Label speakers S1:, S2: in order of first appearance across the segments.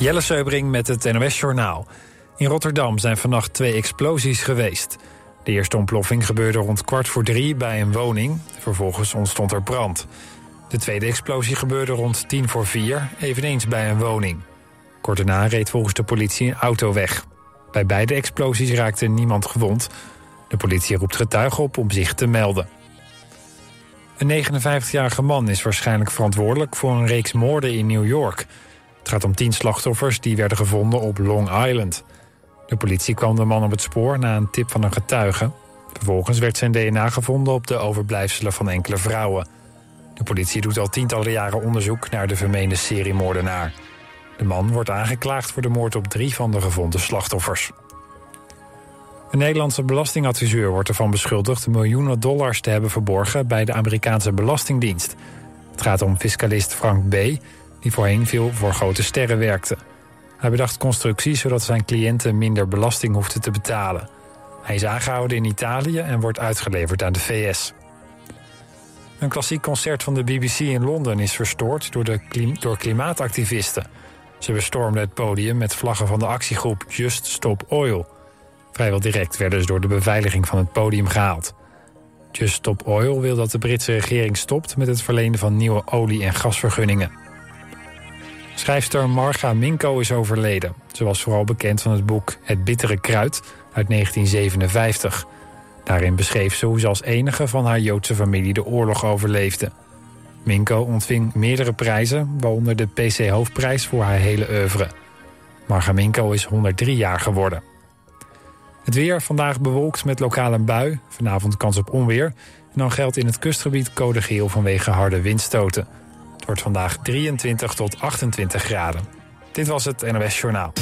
S1: Jelle Seubring met het NOS Journaal. In Rotterdam zijn vannacht twee explosies geweest. De eerste ontploffing gebeurde rond kwart voor drie bij een woning. Vervolgens ontstond er brand. De tweede explosie gebeurde rond tien voor vier, eveneens bij een woning. Kort daarna reed volgens de politie een auto weg. Bij beide explosies raakte niemand gewond. De politie roept getuigen op om zich te melden. Een 59-jarige man is waarschijnlijk verantwoordelijk voor een reeks moorden in New York. Het gaat om tien slachtoffers die werden gevonden op Long Island. De politie kwam de man op het spoor na een tip van een getuige. Vervolgens werd zijn DNA gevonden op de overblijfselen van enkele vrouwen. De politie doet al tientallen jaren onderzoek naar de vermeende seriemoordenaar. De man wordt aangeklaagd voor de moord op drie van de gevonden slachtoffers. Een Nederlandse belastingadviseur wordt ervan beschuldigd miljoenen dollars te hebben verborgen bij de Amerikaanse Belastingdienst. Het gaat om fiscalist Frank B., die voorheen veel voor grote sterren werkte. Hij bedacht constructies zodat zijn cliënten minder belasting hoefden te betalen. Hij is aangehouden in Italië en wordt uitgeleverd aan de VS. Een klassiek concert van de BBC in Londen is verstoord door, de door klimaatactivisten. Ze bestormden het podium met vlaggen van de actiegroep Just Stop Oil. Vrijwel direct werden ze door de beveiliging van het podium gehaald. Just Stop Oil wil dat de Britse regering stopt met het verlenen van nieuwe olie- en gasvergunningen. Schrijfster Marga Minko is overleden. Ze was vooral bekend van het boek Het Bittere Kruid uit 1957. Daarin beschreef ze hoe ze als enige van haar Joodse familie de oorlog overleefde. Minko ontving meerdere prijzen, waaronder de PC Hoofdprijs voor haar hele oeuvre. Marga Minko is 103 jaar geworden. Het weer vandaag bewolkt met lokale bui. Vanavond kans op onweer. En dan geldt in het kustgebied code geel vanwege harde windstoten. Wordt vandaag 23 tot 28 graden. Dit was het NOS Journaal.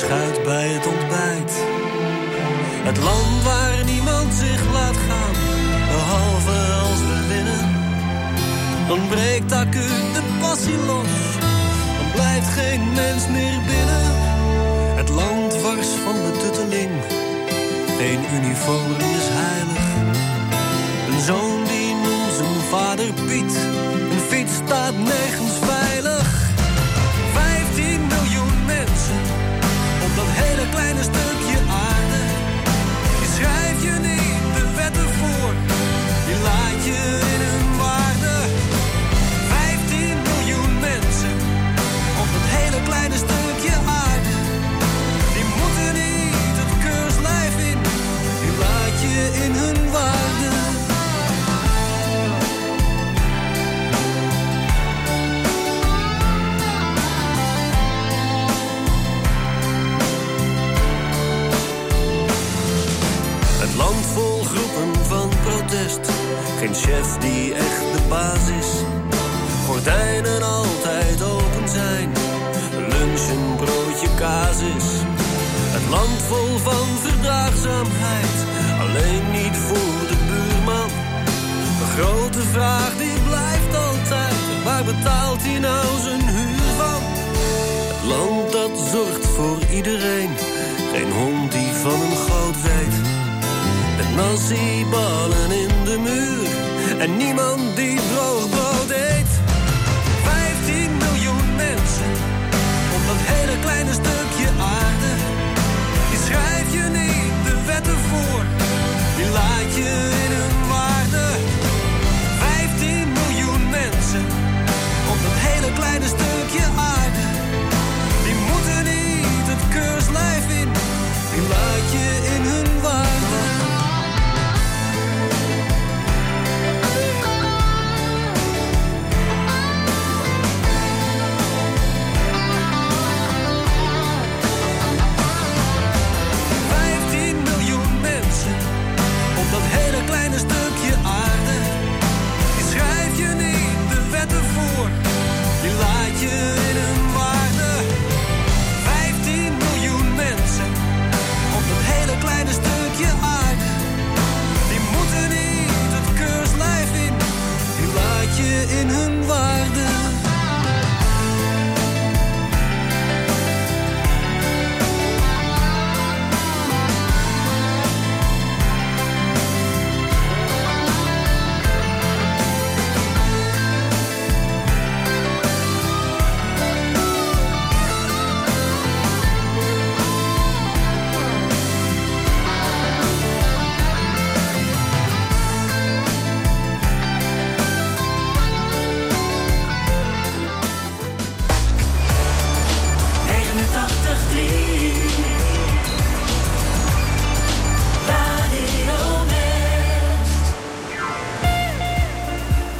S2: Beschuit bij het ontbijt. Het land waar niemand zich laat gaan, behalve als we winnen. Dan breekt acuut de passie los, dan blijft geen mens meer binnen. Het land wars van betutteling, geen uniform is vraag die blijft altijd. Waar betaalt hij nou zijn huur van? Het land dat zorgt voor iedereen. Geen hond die van een goot weet. Met nasi-ballen in de muur. En niemand die droog brood eet. 15 miljoen mensen op dat hele kleine stukje aarde. Die schrijf je niet de wetten voor. Die laat je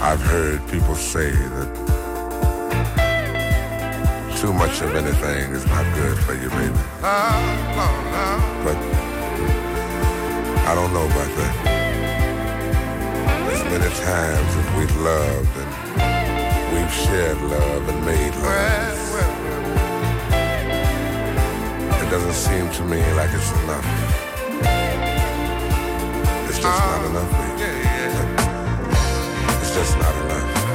S3: I've heard people say that too much of anything is not good for you, baby. But I don't know about that. As many times as we've loved and we've shared love and made love, it doesn't seem to me like it's enough. It's just not enough, baby. Just not enough.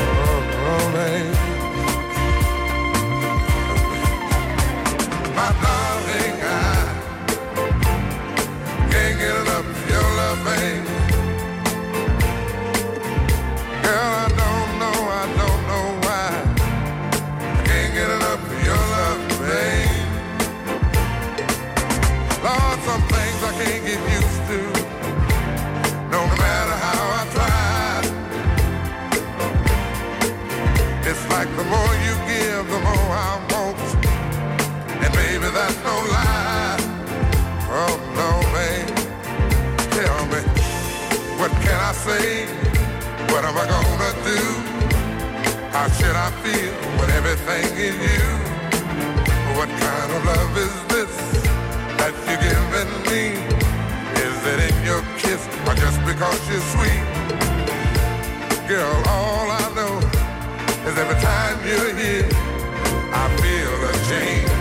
S3: Oh, oh. My darling, say? What am I gonna do? How should I feel when everything is you? What kind of love is this that you're giving me? Is it in your kiss or just because you're sweet? Girl, all I know is every time you're here, I feel a change.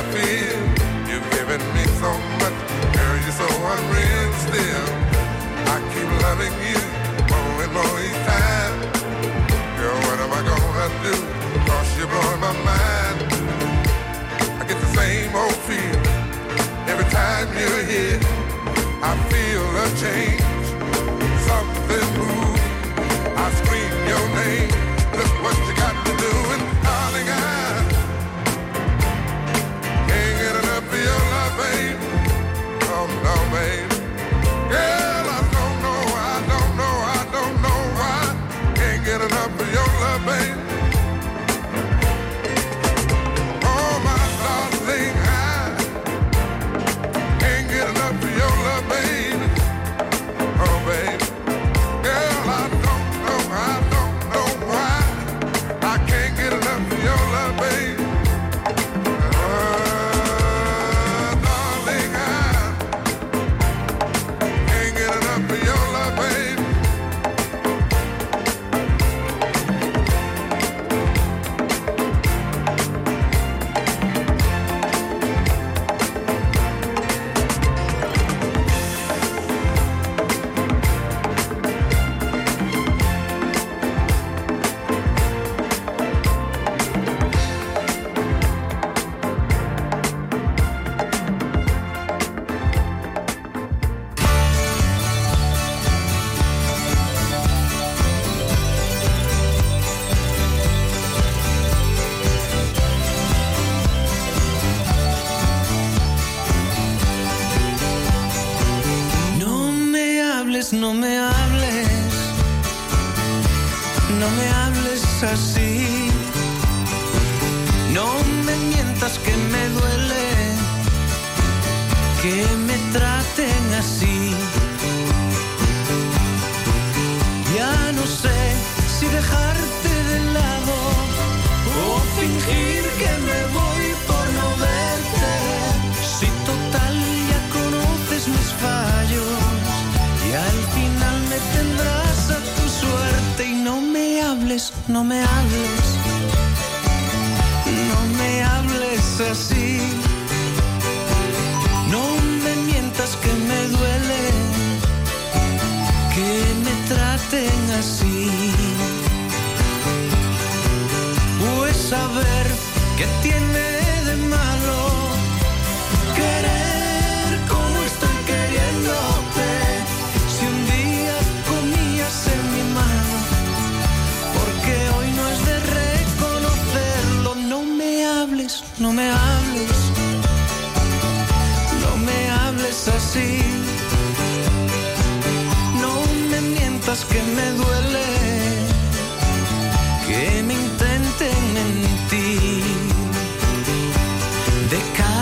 S3: I feel. You've given me so much, girl, you're so unreal still. I keep loving you more and more each time. Girl, what am I gonna do? Cause you're blowing my mind. I get the same old feel every time you're here. I feel a change, something moves. I scream your name. Look what you
S4: away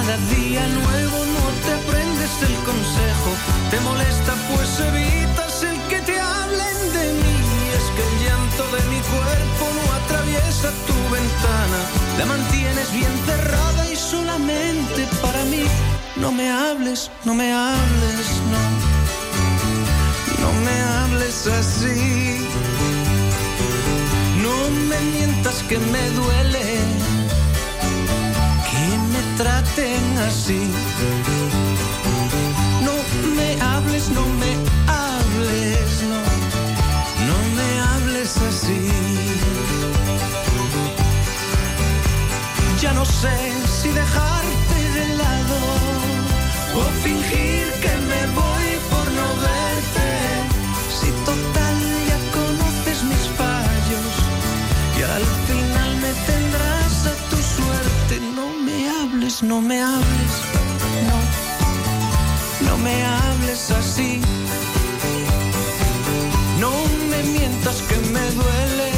S4: Cada día nuevo no te prendes el consejo, te molesta pues evitas el que te hablen de mí. Es que el llanto de mi cuerpo no atraviesa tu ventana, la mantienes bien cerrada y solamente para mí. No me hables, no me hables, no. No me hables así. No me mientas que me duele traten así. No me hables, no me hables, no, no me hables así. Ya no sé si dejarte de lado o fingir. No me hables, no, no me hables así. No me mientas que me duele,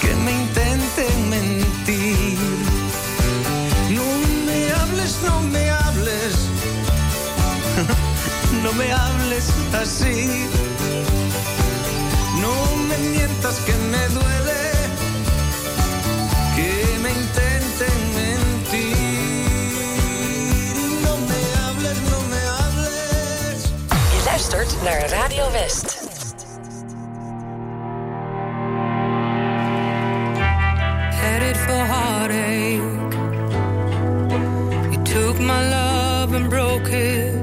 S4: que me intenten mentir. No me hables, no me hables, no me hables así.
S5: Naar Radio West.
S6: headed for heartache. You took my love and broke it,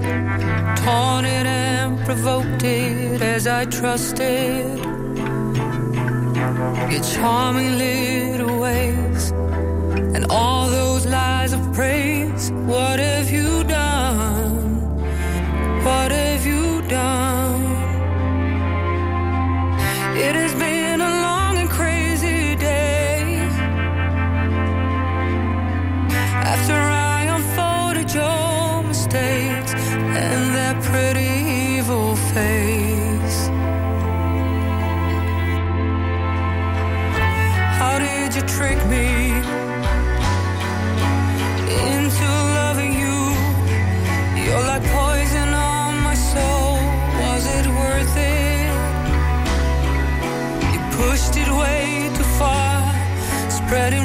S6: torn it and provoked it as I trusted. Your charming little ways and all those lies of praise. What have you done? What have spreading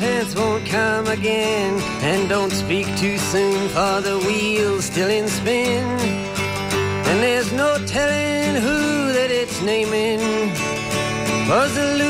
S7: Chance won't come again. And don't speak too soon, for the wheel's still in spin. And there's no telling who that it's naming. Was the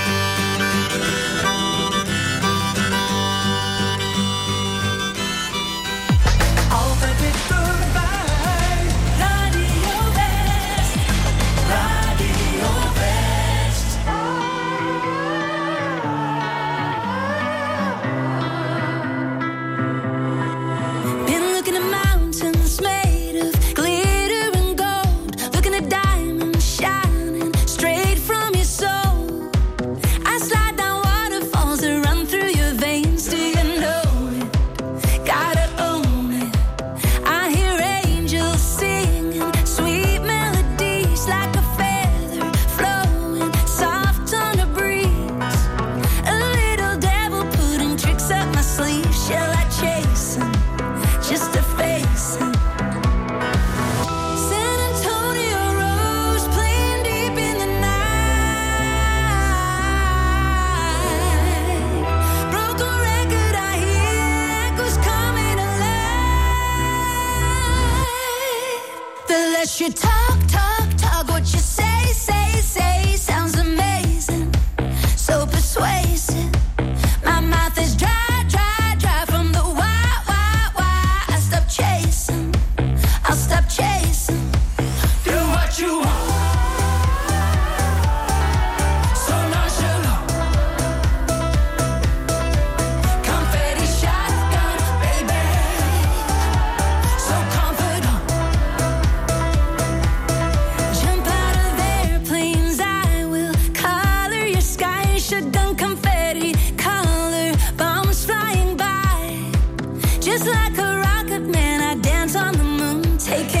S8: Take care.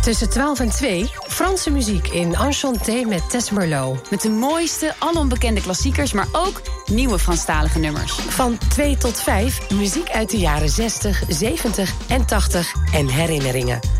S8: Tussen 12 en 2 Franse muziek in Enchanté met Tess Merlot.
S9: Met de mooiste, onbekende klassiekers, maar ook nieuwe Franstalige nummers.
S8: Van 2 tot 5 muziek uit de jaren 60, 70 en 80 en herinneringen.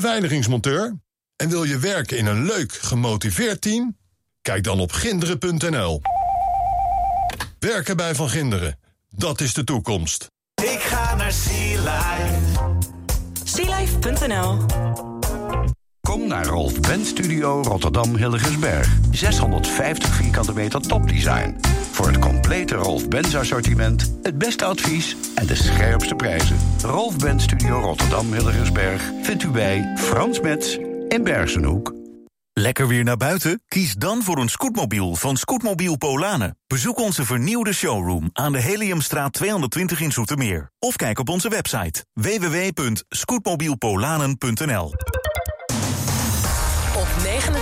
S10: Beveiligingsmonteur en wil je werken in een leuk, gemotiveerd team? Kijk dan op ginderen.nl. Werken bij Van Ginderen, dat is de toekomst.
S11: Ik ga naar Sea Life.
S12: sealife.nl
S13: Kom naar Rolf Benz Studio Rotterdam Hilligensberg. 650 vierkante meter topdesign. Voor het complete Rolf Benz assortiment, het beste advies en de scherpste prijzen. Rolf Benz Studio Rotterdam Hilligensberg vindt u bij Frans Metz in Bergenhoek.
S14: Lekker weer naar buiten? Kies dan voor een scootmobiel van Scootmobiel Polanen. Bezoek onze vernieuwde showroom aan de Heliumstraat 220 in Zoetermeer. Of kijk op onze website www.scootmobielpolanen.nl